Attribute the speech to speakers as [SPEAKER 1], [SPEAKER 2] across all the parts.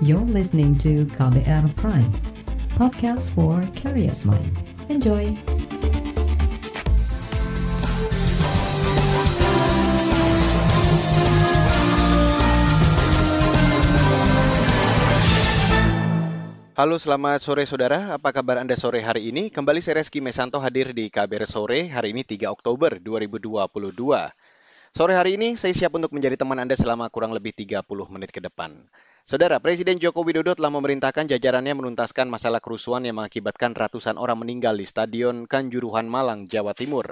[SPEAKER 1] You're listening to KBR Prime, podcast for curious mind. Enjoy!
[SPEAKER 2] Halo selamat sore saudara, apa kabar Anda sore hari ini? Kembali saya Reski Mesanto hadir di KBR Sore hari ini 3 Oktober 2022. Sore hari ini saya siap untuk menjadi teman Anda selama kurang lebih 30 menit ke depan. Saudara, Presiden Joko Widodo telah memerintahkan jajarannya menuntaskan masalah kerusuhan yang mengakibatkan ratusan orang meninggal di Stadion Kanjuruhan Malang, Jawa Timur.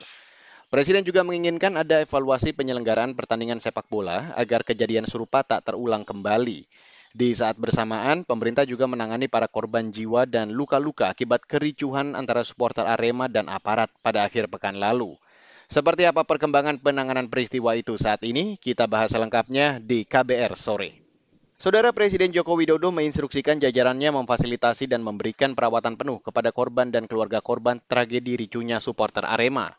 [SPEAKER 2] Presiden juga menginginkan ada evaluasi penyelenggaraan pertandingan sepak bola agar kejadian serupa tak terulang kembali. Di saat bersamaan, pemerintah juga menangani para korban jiwa dan luka-luka akibat kericuhan antara supporter Arema dan aparat pada akhir pekan lalu. Seperti apa perkembangan penanganan peristiwa itu saat ini? Kita bahas selengkapnya di KBR sore. Saudara Presiden Joko Widodo menginstruksikan jajarannya memfasilitasi dan memberikan perawatan penuh kepada korban dan keluarga korban tragedi ricunya supporter Arema.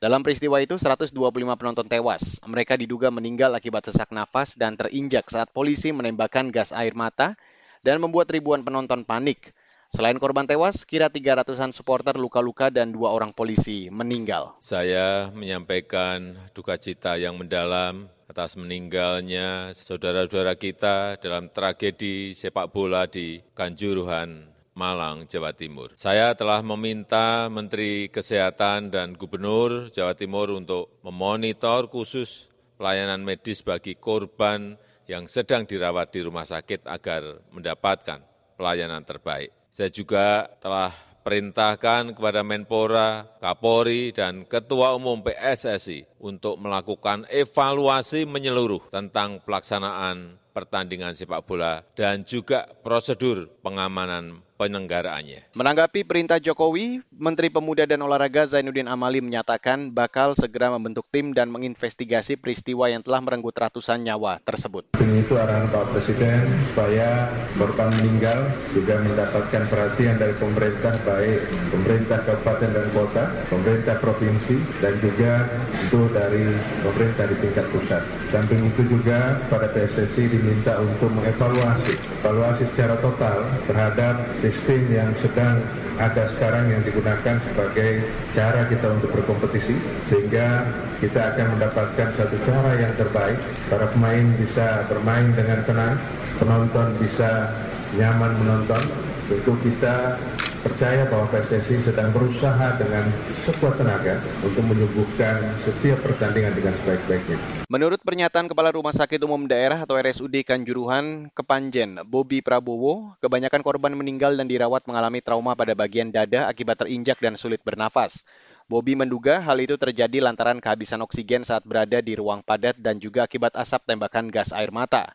[SPEAKER 2] Dalam peristiwa itu, 125 penonton tewas. Mereka diduga meninggal akibat sesak nafas dan terinjak saat polisi menembakkan gas air mata dan membuat ribuan penonton panik. Selain korban tewas, kira 300-an supporter luka-luka dan dua orang polisi meninggal.
[SPEAKER 3] Saya menyampaikan duka cita yang mendalam atas meninggalnya saudara-saudara kita dalam tragedi sepak bola di Kanjuruhan, Malang, Jawa Timur. Saya telah meminta Menteri Kesehatan dan Gubernur Jawa Timur untuk memonitor khusus pelayanan medis bagi korban yang sedang dirawat di rumah sakit agar mendapatkan pelayanan terbaik. Saya juga telah perintahkan kepada Menpora, Kapolri, dan Ketua Umum PSSI untuk melakukan evaluasi menyeluruh tentang pelaksanaan pertandingan sepak bola dan juga prosedur pengamanan penyelenggaraannya.
[SPEAKER 2] Menanggapi perintah Jokowi, Menteri Pemuda dan Olahraga Zainuddin Amali menyatakan bakal segera membentuk tim dan menginvestigasi peristiwa yang telah merenggut ratusan nyawa tersebut.
[SPEAKER 4] Tim itu arahan Pak Presiden supaya korban meninggal juga mendapatkan perhatian dari pemerintah baik pemerintah kabupaten dan kota, pemerintah provinsi dan juga itu dari pemerintah di tingkat pusat. Samping itu juga pada PSSI diminta untuk mengevaluasi, evaluasi secara total terhadap sistem yang sedang ada sekarang yang digunakan sebagai cara kita untuk berkompetisi sehingga kita akan mendapatkan satu cara yang terbaik. Para pemain bisa bermain dengan tenang penonton bisa nyaman menonton. Tentu kita percaya bahwa PSSI sedang berusaha dengan sekuat tenaga untuk menyembuhkan setiap pertandingan dengan sebaik-baiknya.
[SPEAKER 2] Menurut pernyataan Kepala Rumah Sakit Umum Daerah atau RSUD Kanjuruhan, Kepanjen, Bobi Prabowo, kebanyakan korban meninggal dan dirawat mengalami trauma pada bagian dada akibat terinjak dan sulit bernafas. Bobi menduga hal itu terjadi lantaran kehabisan oksigen saat berada di ruang padat dan juga akibat asap tembakan gas air mata.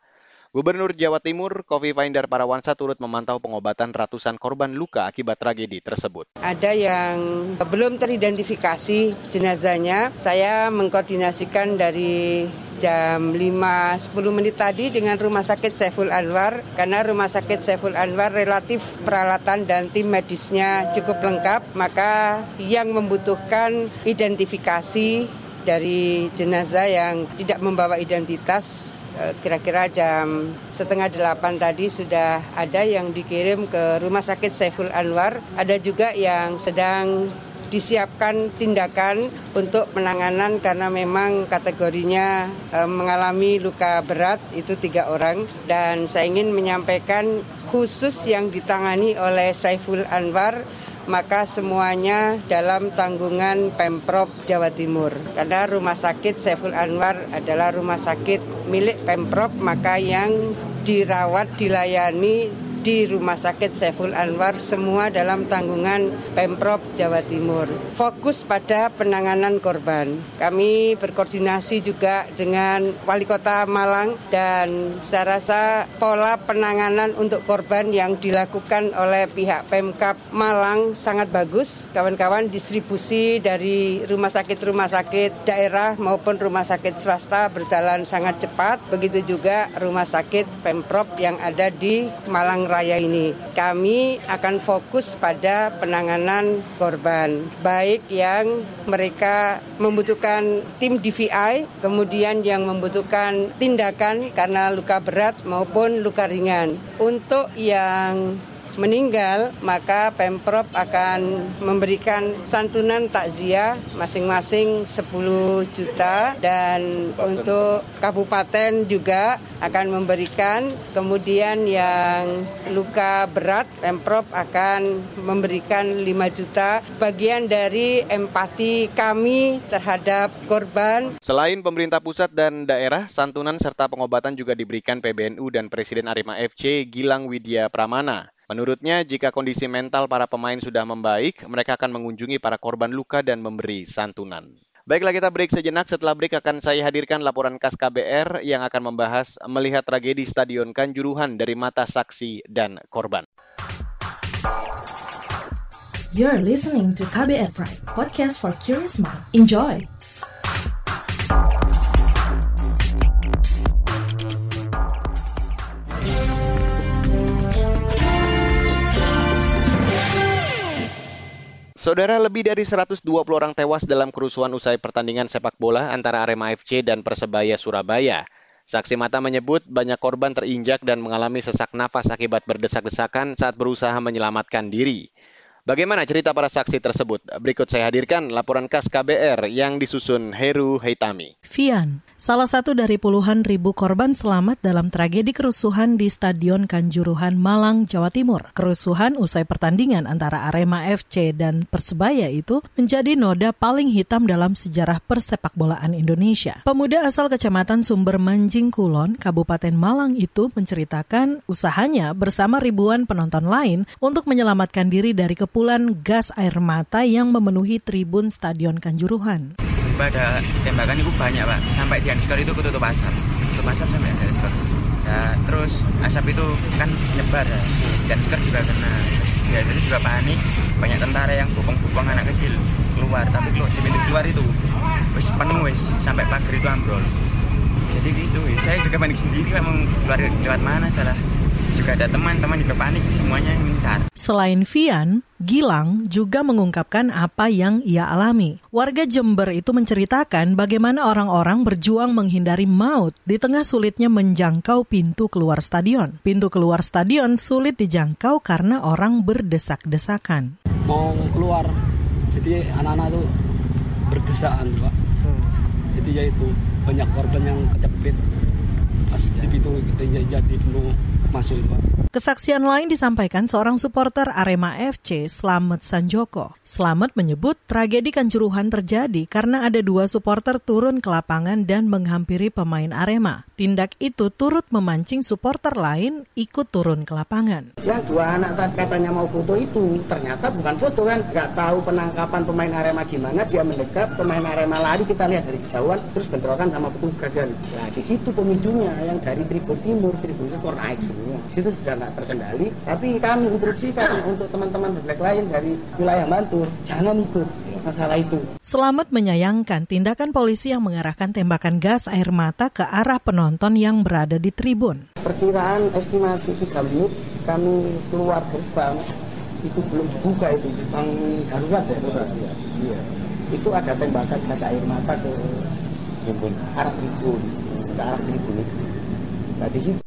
[SPEAKER 2] Gubernur Jawa Timur, Kofifa Indar Parawansa turut memantau pengobatan ratusan korban luka akibat tragedi tersebut.
[SPEAKER 5] Ada yang belum teridentifikasi jenazahnya. Saya mengkoordinasikan dari jam 5.10 menit tadi dengan Rumah Sakit Saiful Anwar karena Rumah Sakit Saiful Anwar relatif peralatan dan tim medisnya cukup lengkap maka yang membutuhkan identifikasi dari jenazah yang tidak membawa identitas Eh, kira-kira jam setengah delapan tadi sudah ada yang dikirim ke Rumah Sakit Saiful Anwar. Ada juga yang sedang disiapkan tindakan untuk penanganan karena memang kategorinya e, mengalami luka berat itu tiga orang dan saya ingin menyampaikan khusus yang ditangani oleh Saiful Anwar maka semuanya dalam tanggungan Pemprov Jawa Timur. Karena Rumah Sakit Saiful Anwar adalah rumah sakit milik Pemprov, maka yang dirawat, dilayani di Rumah Sakit Saiful Anwar semua dalam tanggungan Pemprov Jawa Timur. Fokus pada penanganan korban. Kami berkoordinasi juga dengan Wali Kota Malang dan saya rasa pola penanganan untuk korban yang dilakukan oleh pihak Pemkap Malang sangat bagus. Kawan-kawan distribusi dari rumah sakit-rumah sakit daerah maupun rumah sakit swasta berjalan sangat cepat. Begitu juga rumah sakit Pemprov yang ada di Malang raya ini. Kami akan fokus pada penanganan korban, baik yang mereka membutuhkan tim DVI, kemudian yang membutuhkan tindakan karena luka berat maupun luka ringan. Untuk yang meninggal, maka Pemprov akan memberikan santunan takziah masing-masing 10 juta dan untuk kabupaten juga akan memberikan kemudian yang luka berat Pemprov akan memberikan 5 juta bagian dari empati kami terhadap korban.
[SPEAKER 2] Selain pemerintah pusat dan daerah, santunan serta pengobatan juga diberikan PBNU dan Presiden Arema FC Gilang Widya Pramana. Menurutnya, jika kondisi mental para pemain sudah membaik, mereka akan mengunjungi para korban luka dan memberi santunan. Baiklah kita break sejenak, setelah break akan saya hadirkan laporan khas KBR yang akan membahas melihat tragedi Stadion Kanjuruhan dari mata saksi dan korban.
[SPEAKER 6] You're listening to KBR Pride, podcast for curious mind. Enjoy!
[SPEAKER 2] Saudara, lebih dari 120 orang tewas dalam kerusuhan usai pertandingan sepak bola antara Arema FC dan Persebaya Surabaya. Saksi mata menyebut banyak korban terinjak dan mengalami sesak nafas akibat berdesak-desakan saat berusaha menyelamatkan diri. Bagaimana cerita para saksi tersebut? Berikut saya hadirkan laporan khas KBR yang disusun Heru Heitami.
[SPEAKER 7] Fian, salah satu dari puluhan ribu korban selamat dalam tragedi kerusuhan di Stadion Kanjuruhan Malang, Jawa Timur. Kerusuhan usai pertandingan antara Arema FC dan Persebaya itu menjadi noda paling hitam dalam sejarah persepak bolaan Indonesia. Pemuda asal Kecamatan Sumber Manjing Kulon, Kabupaten Malang itu menceritakan usahanya bersama ribuan penonton lain untuk menyelamatkan diri dari ke kepulan gas air mata yang memenuhi tribun Stadion Kanjuruhan.
[SPEAKER 8] Pada tembakan itu banyak pak, sampai di Hanskor itu ketutup asap, tutup asap sampai Hanskor. Ya, terus asap itu kan nyebar ya, dan juga kena. Ya, jadi juga panik, banyak tentara yang bopong-bopong anak kecil keluar, tapi kalau di pintu keluar itu wis penuh wis. Sampai pagar itu ambrol. Jadi gitu, saya juga panik sendiri, memang keluar lewat mana salah? Juga ada teman-teman juga panik semuanya mencar.
[SPEAKER 7] Selain Vian, Gilang juga mengungkapkan apa yang ia alami. Warga Jember itu menceritakan bagaimana orang-orang berjuang menghindari maut di tengah sulitnya menjangkau pintu keluar stadion. Pintu keluar stadion sulit dijangkau karena orang berdesak-desakan.
[SPEAKER 9] Mau keluar, jadi anak-anak itu berdesakan, Pak. Jadi ya itu banyak korban yang kecepit pas di pintu jadi penuh masuk itu.
[SPEAKER 7] Kesaksian lain disampaikan seorang supporter Arema FC, Slamet Sanjoko. Slamet menyebut tragedi kanjuruhan terjadi karena ada dua supporter turun ke lapangan dan menghampiri pemain Arema. Tindak itu turut memancing supporter lain ikut turun ke lapangan.
[SPEAKER 10] Yang dua anak katanya mau foto itu, ternyata bukan foto kan. Nggak tahu penangkapan pemain Arema gimana, dia mendekat, pemain Arema lari, kita lihat dari kejauhan, terus bentrokan sama petugas kan. Nah di situ pemicunya yang dari Tribun Timur, Tribun Sekor naik semua. Situ sudah nggak terkendali. Tapi kami instruksikan untuk teman-teman black lain dari wilayah Bantul, jangan ikut masalah itu.
[SPEAKER 7] Selamat menyayangkan tindakan polisi yang mengarahkan tembakan gas air mata ke arah penonton yang berada di tribun.
[SPEAKER 10] Perkiraan estimasi 3 menit kami keluar gerbang itu belum buka itu bang darurat ya, ya. Iya. Itu ada tembakan gas air mata ke tribun arah tribun ke arah tribun itu. Nah di situ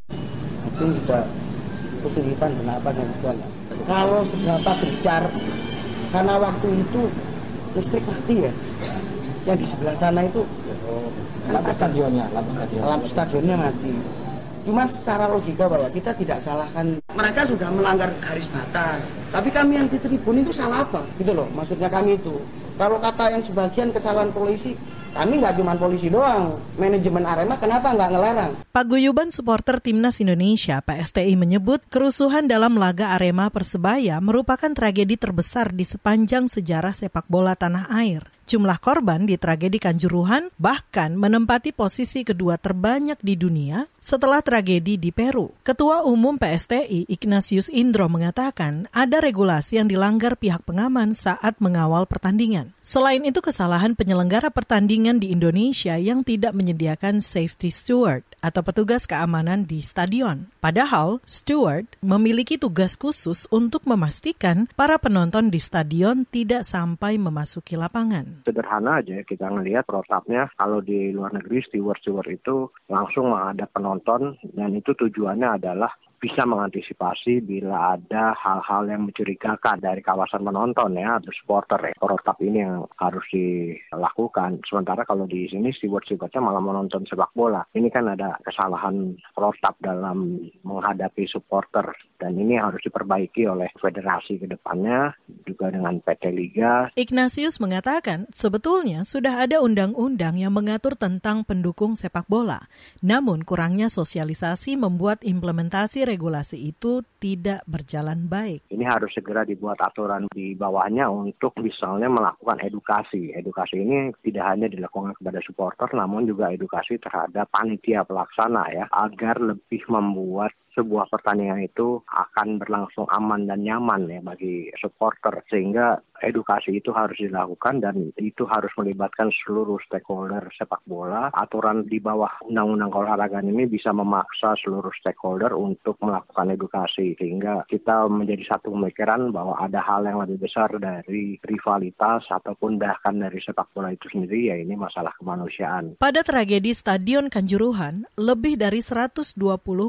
[SPEAKER 10] itu juga kesulitan kenapa dan sebagainya. Kalau seberapa gencar karena waktu itu listrik mati ya. Yang di sebelah sana itu
[SPEAKER 9] lampu stadionnya, lampu stadionnya.
[SPEAKER 10] Lampu stadionnya mati. Cuma secara logika bahwa kita tidak salahkan mereka sudah melanggar garis batas. Tapi kami yang di tribun itu salah apa? Gitu loh, maksudnya kami itu. Kalau kata yang sebagian kesalahan polisi, kami nggak cuma polisi doang, manajemen Arema kenapa nggak ngelarang?
[SPEAKER 7] Paguyuban supporter Timnas Indonesia PSTI menyebut kerusuhan dalam laga Arema Persebaya merupakan tragedi terbesar di sepanjang sejarah sepak bola tanah air. Jumlah korban di tragedi Kanjuruhan bahkan menempati posisi kedua terbanyak di dunia setelah tragedi di Peru. Ketua Umum PSTI Ignatius Indro mengatakan ada regulasi yang dilanggar pihak pengaman saat mengawal pertandingan. Selain itu kesalahan penyelenggara pertandingan di Indonesia yang tidak menyediakan safety steward atau petugas keamanan di stadion. Padahal steward memiliki tugas khusus untuk memastikan para penonton di stadion tidak sampai memasuki lapangan.
[SPEAKER 11] Sederhana aja kita ngelihat protapnya kalau di luar negeri steward-steward itu langsung menghadap penonton dan itu tujuannya adalah bisa mengantisipasi bila ada hal-hal yang mencurigakan dari kawasan penonton ya atau supporter ya. Protap ini yang harus dilakukan. Sementara kalau di sini steward-stewardnya malah menonton sepak bola. Ini kan ada kesalahan protap dalam menghadapi supporter dan ini harus diperbaiki oleh federasi ke depannya juga dengan PT Liga.
[SPEAKER 7] Ignatius mengatakan sebetulnya sudah ada undang-undang yang mengatur tentang pendukung sepak bola. Namun kurangnya sosialisasi membuat implementasi regulasi itu tidak berjalan baik.
[SPEAKER 11] Ini harus segera dibuat aturan di bawahnya untuk misalnya melakukan edukasi. Edukasi ini tidak hanya dilakukan kepada supporter, namun juga edukasi terhadap panitia pelaksana ya, agar lebih membuat sebuah pertandingan itu akan berlangsung aman dan nyaman ya bagi supporter sehingga edukasi itu harus dilakukan dan itu harus melibatkan seluruh stakeholder sepak bola. Aturan di bawah undang-undang olahraga ini bisa memaksa seluruh stakeholder untuk melakukan edukasi sehingga kita menjadi satu pemikiran bahwa ada hal yang lebih besar dari rivalitas ataupun bahkan dari sepak bola itu sendiri ya ini masalah kemanusiaan.
[SPEAKER 7] Pada tragedi Stadion Kanjuruhan, lebih dari 120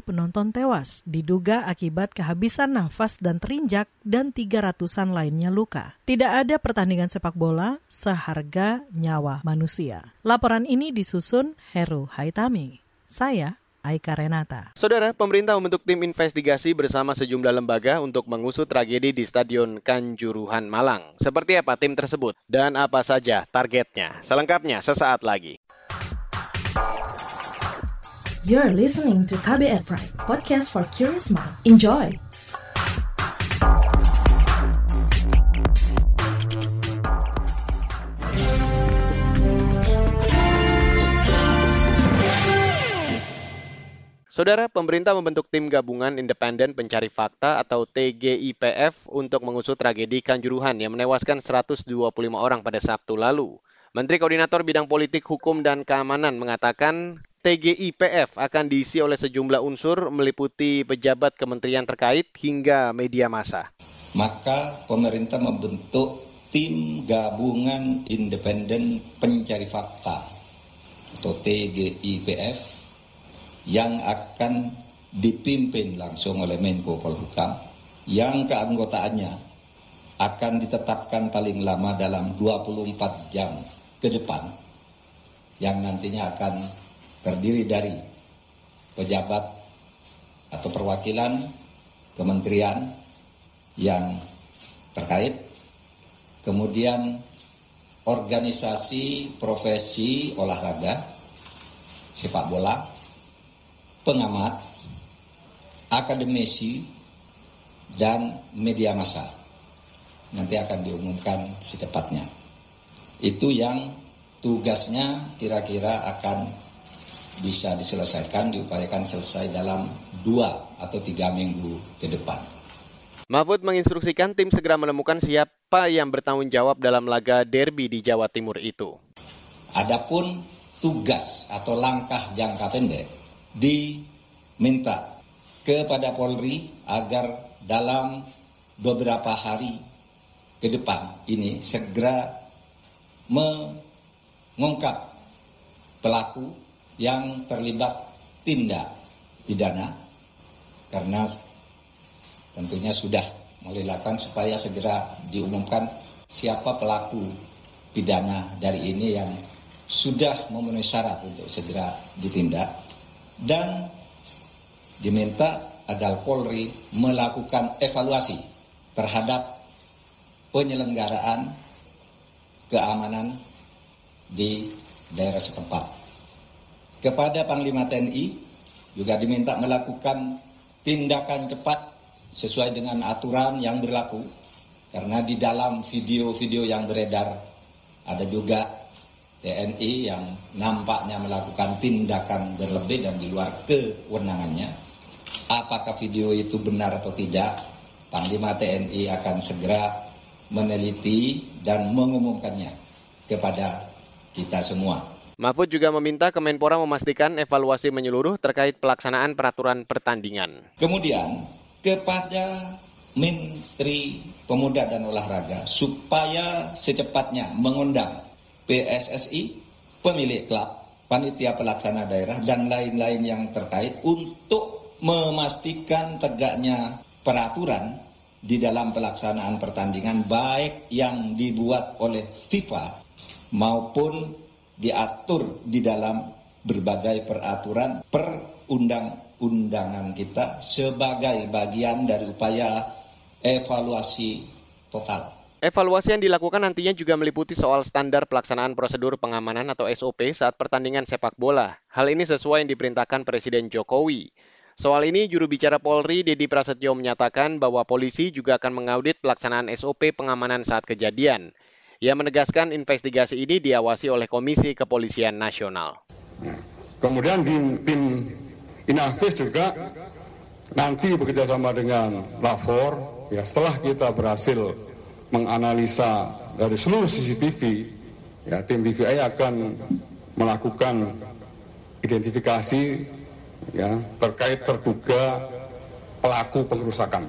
[SPEAKER 7] penonton tewas diduga akibat kehabisan nafas dan terinjak dan 300-an lainnya luka. Tidak ada pertandingan sepak bola seharga nyawa manusia. Laporan ini disusun Heru Haitami. Saya Aika Renata.
[SPEAKER 2] Saudara, pemerintah membentuk tim investigasi bersama sejumlah lembaga untuk mengusut tragedi di Stadion Kanjuruhan Malang. Seperti apa tim tersebut dan apa saja targetnya? Selengkapnya sesaat lagi.
[SPEAKER 6] You're listening to KBR Pride, podcast for curious mind. Enjoy!
[SPEAKER 2] Saudara, pemerintah membentuk tim gabungan independen pencari fakta atau TGIPF untuk mengusut tragedi Kanjuruhan yang menewaskan 125 orang pada Sabtu lalu. Menteri Koordinator Bidang Politik, Hukum, dan Keamanan mengatakan TGIPF akan diisi oleh sejumlah unsur meliputi pejabat kementerian terkait hingga media massa.
[SPEAKER 12] Maka pemerintah membentuk tim gabungan independen pencari fakta atau TGIPF yang akan dipimpin langsung oleh Menko Polhukam yang keanggotaannya akan ditetapkan paling lama dalam 24 jam ke depan yang nantinya akan terdiri dari pejabat atau perwakilan kementerian yang terkait kemudian organisasi profesi olahraga sepak bola pengamat, akademisi, dan media massa. Nanti akan diumumkan secepatnya. Itu yang tugasnya kira-kira akan bisa diselesaikan, diupayakan selesai dalam dua atau tiga minggu ke depan.
[SPEAKER 2] Mahfud menginstruksikan tim segera menemukan siapa yang bertanggung jawab dalam laga derby di Jawa Timur itu.
[SPEAKER 12] Adapun tugas atau langkah jangka pendek diminta kepada Polri agar dalam beberapa hari ke depan ini segera mengungkap pelaku yang terlibat tindak pidana karena tentunya sudah melilakan supaya segera diumumkan siapa pelaku pidana dari ini yang sudah memenuhi syarat untuk segera ditindak. Dan diminta agar Polri melakukan evaluasi terhadap penyelenggaraan keamanan di daerah setempat. Kepada Panglima TNI juga diminta melakukan tindakan cepat sesuai dengan aturan yang berlaku karena di dalam video-video yang beredar ada juga TNI yang nampaknya melakukan tindakan berlebih dan di luar kewenangannya. Apakah video itu benar atau tidak? Panglima TNI akan segera meneliti dan mengumumkannya kepada kita semua.
[SPEAKER 2] Mahfud juga meminta Kemenpora memastikan evaluasi menyeluruh terkait pelaksanaan peraturan pertandingan.
[SPEAKER 12] Kemudian kepada Menteri Pemuda dan Olahraga supaya secepatnya mengundang PSSI, pemilik klub, panitia pelaksana daerah, dan lain-lain yang terkait untuk memastikan tegaknya peraturan di dalam pelaksanaan pertandingan baik yang dibuat oleh FIFA maupun diatur di dalam berbagai peraturan perundang-undangan kita sebagai bagian dari upaya evaluasi total.
[SPEAKER 2] Evaluasi yang dilakukan nantinya juga meliputi soal standar pelaksanaan prosedur pengamanan atau SOP saat pertandingan sepak bola. Hal ini sesuai yang diperintahkan Presiden Jokowi. Soal ini, juru bicara Polri, Dedi Prasetyo, menyatakan bahwa polisi juga akan mengaudit pelaksanaan SOP pengamanan saat kejadian. Ia menegaskan investigasi ini diawasi oleh Komisi Kepolisian Nasional.
[SPEAKER 13] Kemudian di tim Inavis juga nanti bekerjasama dengan Lafor, ya setelah kita berhasil menganalisa dari seluruh CCTV, ya tim DVI akan melakukan identifikasi ya terkait terduga pelaku pengerusakan,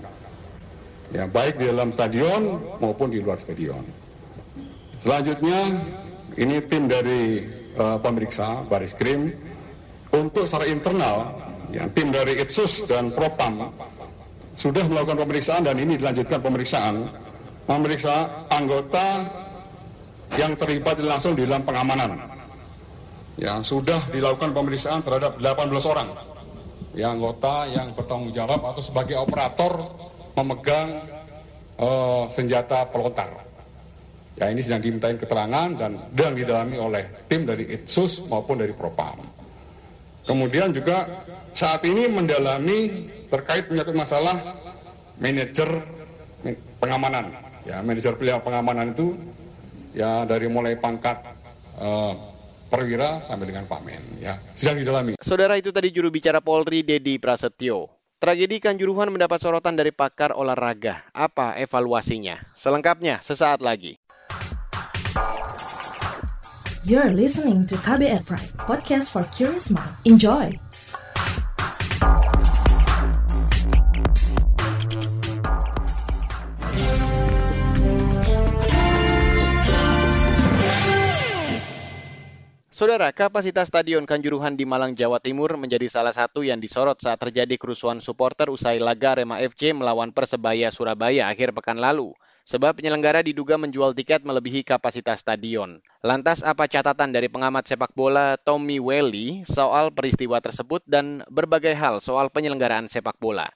[SPEAKER 13] ya baik di dalam stadion maupun di luar stadion. Selanjutnya ini tim dari uh, pemeriksa Baris Krim untuk secara internal ya, tim dari Itsus dan Propam sudah melakukan pemeriksaan dan ini dilanjutkan pemeriksaan memeriksa anggota yang terlibat langsung di dalam pengamanan. Ya, sudah dilakukan pemeriksaan terhadap 18 orang yang anggota yang bertanggung jawab atau sebagai operator memegang uh, senjata pelontar. Ya ini sedang dimintain keterangan dan sedang didalami oleh tim dari Itsus maupun dari Propam. Kemudian juga saat ini mendalami terkait menyangkut masalah manajer pengamanan. Ya, manajer pengamanan itu ya dari mulai pangkat uh, perwira sampai dengan pamen ya sedang didalami.
[SPEAKER 2] Saudara itu tadi juru bicara Polri Dedi Prasetyo. Tragedi Kanjuruhan mendapat sorotan dari pakar olahraga. Apa evaluasinya? Selengkapnya sesaat lagi.
[SPEAKER 6] You're listening to KBR Pride, podcast for curious mind. Enjoy!
[SPEAKER 2] Saudara, kapasitas Stadion Kanjuruhan di Malang, Jawa Timur menjadi salah satu yang disorot saat terjadi kerusuhan supporter usai laga Rema FC melawan Persebaya Surabaya akhir pekan lalu sebab penyelenggara diduga menjual tiket melebihi kapasitas stadion. Lantas apa catatan dari pengamat sepak bola Tommy Welly soal peristiwa tersebut dan berbagai hal soal penyelenggaraan sepak bola?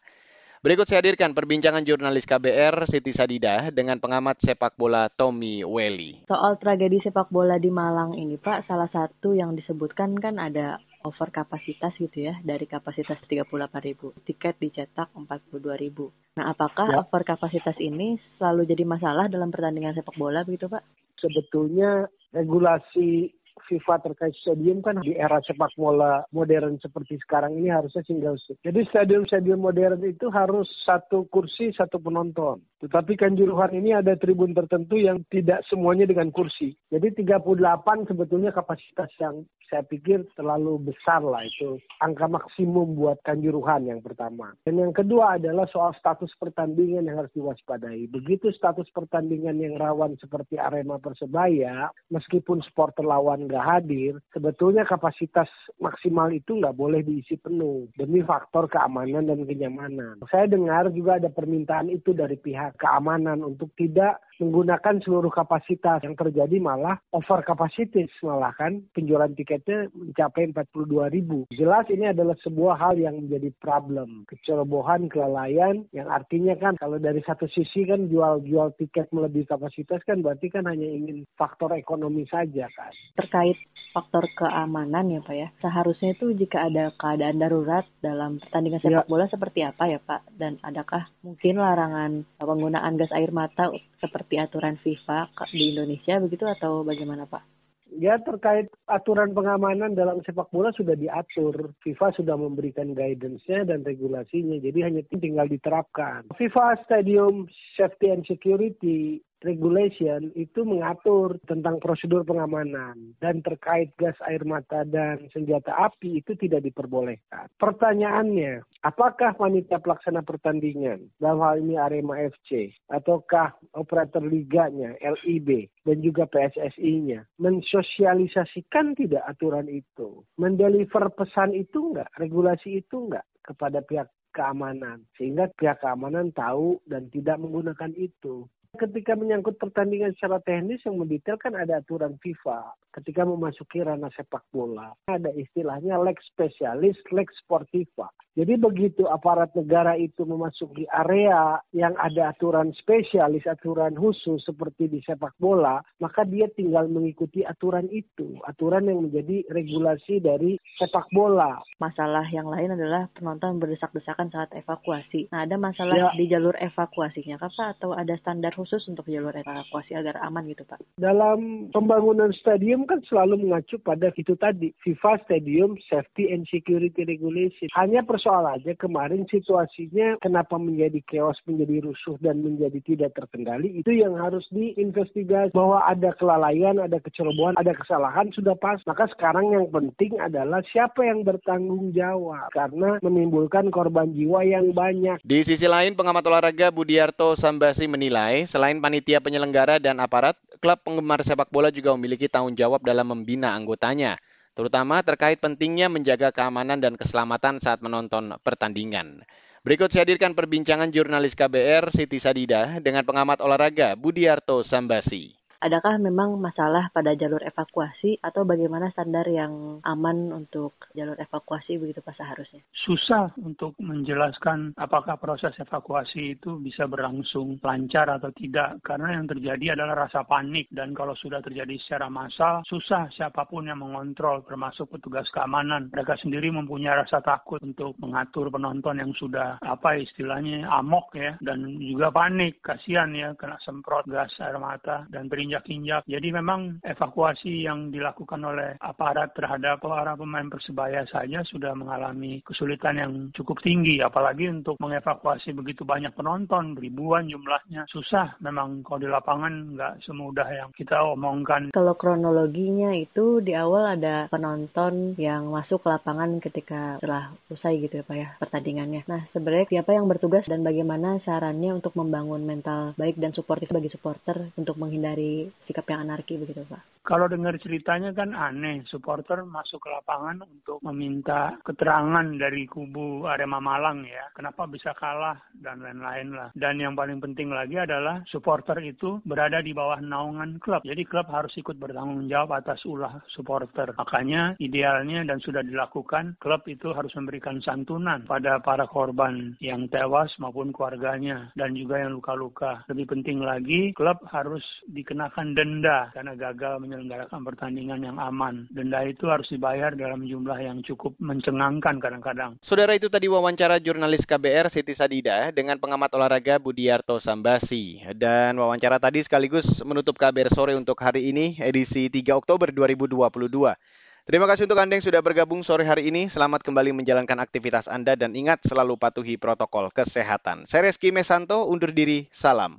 [SPEAKER 2] Berikut saya hadirkan perbincangan jurnalis KBR Siti Sadida dengan pengamat sepak bola Tommy Welly.
[SPEAKER 14] Soal tragedi sepak bola di Malang ini Pak, salah satu yang disebutkan kan ada over kapasitas gitu ya dari kapasitas 38 ribu tiket dicetak 42 ribu. Nah apakah ya. over kapasitas ini selalu jadi masalah dalam pertandingan sepak bola begitu Pak?
[SPEAKER 15] Sebetulnya regulasi FIFA terkait stadium kan di era sepak bola modern seperti sekarang ini harusnya single seat. Jadi stadium-stadium modern itu harus satu kursi satu penonton. Tetapi Kanjuruhan ini ada tribun tertentu yang tidak semuanya dengan kursi. Jadi 38 sebetulnya kapasitas yang saya pikir terlalu besar lah itu angka maksimum buat Kanjuruhan yang pertama. Dan yang kedua adalah soal status pertandingan yang harus diwaspadai. Begitu status pertandingan yang rawan seperti Arema Persebaya, meskipun supporter lawan nggak hadir, sebetulnya kapasitas maksimal itu nggak boleh diisi penuh demi faktor keamanan dan kenyamanan. Saya dengar juga ada permintaan itu dari pihak keamanan untuk tidak menggunakan seluruh kapasitas yang terjadi malah over kapasitas malah kan penjualan tiketnya mencapai 42 ribu. Jelas ini adalah sebuah hal yang menjadi problem. Kecerobohan, kelalaian yang artinya kan kalau dari satu sisi kan jual-jual tiket melebihi kapasitas kan berarti kan hanya ingin faktor ekonomi saja kan.
[SPEAKER 14] Terkait faktor keamanan ya Pak ya. Seharusnya itu jika ada keadaan darurat dalam pertandingan sepak ya. bola seperti apa ya Pak? Dan adakah mungkin larangan penggunaan gas air mata seperti mengikuti aturan FIFA di Indonesia begitu atau bagaimana Pak?
[SPEAKER 15] Ya terkait aturan pengamanan dalam sepak bola sudah diatur. FIFA sudah memberikan guidance-nya dan regulasinya. Jadi hanya tinggal diterapkan. FIFA Stadium Safety and Security regulation itu mengatur tentang prosedur pengamanan dan terkait gas air mata dan senjata api itu tidak diperbolehkan. Pertanyaannya, apakah panitia pelaksana pertandingan dalam hal ini Arema FC ataukah operator liganya LIB dan juga PSSI-nya mensosialisasikan tidak aturan itu, mendeliver pesan itu enggak, regulasi itu enggak kepada pihak keamanan sehingga pihak keamanan tahu dan tidak menggunakan itu. Ketika menyangkut pertandingan secara teknis yang mendetail kan ada aturan FIFA. Ketika memasuki ranah sepak bola, ada istilahnya leg spesialis, leg sportiva. Jadi begitu aparat negara itu memasuki area yang ada aturan spesialis, aturan khusus seperti di sepak bola, maka dia tinggal mengikuti aturan itu, aturan yang menjadi regulasi dari sepak bola.
[SPEAKER 14] Masalah yang lain adalah penonton berdesak-desakan saat evakuasi. Nah, ada masalah ya. di jalur evakuasinya, Pak, atau ada standar khusus untuk jalur evakuasi agar aman gitu Pak?
[SPEAKER 15] Dalam pembangunan stadium kan selalu mengacu pada itu tadi, FIFA Stadium Safety and Security Regulation. Hanya persoalannya kemarin situasinya kenapa menjadi chaos, menjadi rusuh dan menjadi tidak terkendali, itu yang harus diinvestigasi bahwa ada kelalaian, ada kecerobohan, ada kesalahan sudah pas. Maka sekarang yang penting adalah siapa yang bertanggung jawab karena menimbulkan korban jiwa yang banyak.
[SPEAKER 2] Di sisi lain, pengamat olahraga Budiarto Sambasi menilai Selain panitia penyelenggara dan aparat, klub penggemar sepak bola juga memiliki tanggung jawab dalam membina anggotanya, terutama terkait pentingnya menjaga keamanan dan keselamatan saat menonton pertandingan. Berikut saya hadirkan perbincangan jurnalis KBR Siti Sadida dengan pengamat olahraga Budiarto Sambasi
[SPEAKER 14] adakah memang masalah pada jalur evakuasi atau bagaimana standar yang aman untuk jalur evakuasi begitu Pak seharusnya?
[SPEAKER 16] Susah untuk menjelaskan apakah proses evakuasi itu bisa berlangsung lancar atau tidak karena yang terjadi adalah rasa panik. Dan kalau sudah terjadi secara massal susah siapa pun yang mengontrol termasuk petugas keamanan. Mereka sendiri mempunyai rasa takut untuk mengatur penonton yang sudah apa istilahnya amok ya. Dan juga panik kasihan ya kena semprot gas air mata dan berinjak injak-injak. Jadi memang evakuasi yang dilakukan oleh aparat terhadap para pemain Persebaya saja sudah mengalami kesulitan yang cukup tinggi. Apalagi untuk mengevakuasi begitu banyak penonton, ribuan jumlahnya. Susah memang kalau di lapangan nggak semudah yang kita omongkan.
[SPEAKER 14] Kalau kronologinya itu di awal ada penonton yang masuk ke lapangan ketika setelah usai gitu ya Pak ya pertandingannya. Nah sebenarnya siapa yang bertugas dan bagaimana sarannya untuk membangun mental baik dan suportif bagi supporter untuk menghindari sikap yang anarki begitu Pak?
[SPEAKER 16] Kalau dengar ceritanya kan aneh, supporter masuk ke lapangan untuk meminta keterangan dari kubu Arema Malang ya, kenapa bisa kalah dan lain-lain lah. Dan yang paling penting lagi adalah supporter itu berada di bawah naungan klub. Jadi klub harus ikut bertanggung jawab atas ulah supporter. Makanya idealnya dan sudah dilakukan, klub itu harus memberikan santunan pada para korban yang tewas maupun keluarganya dan juga yang luka-luka. Lebih penting lagi, klub harus dikenakan dikenakan denda karena gagal menyelenggarakan pertandingan yang aman. Denda itu harus dibayar dalam jumlah yang cukup mencengangkan kadang-kadang.
[SPEAKER 2] Saudara itu tadi wawancara jurnalis KBR Siti Sadida dengan pengamat olahraga Budiarto Sambasi. Dan wawancara tadi sekaligus menutup KBR sore untuk hari ini edisi 3 Oktober 2022. Terima kasih untuk Anda yang sudah bergabung sore hari ini. Selamat kembali menjalankan aktivitas Anda dan ingat selalu patuhi protokol kesehatan. Saya Reski Mesanto, undur diri, salam.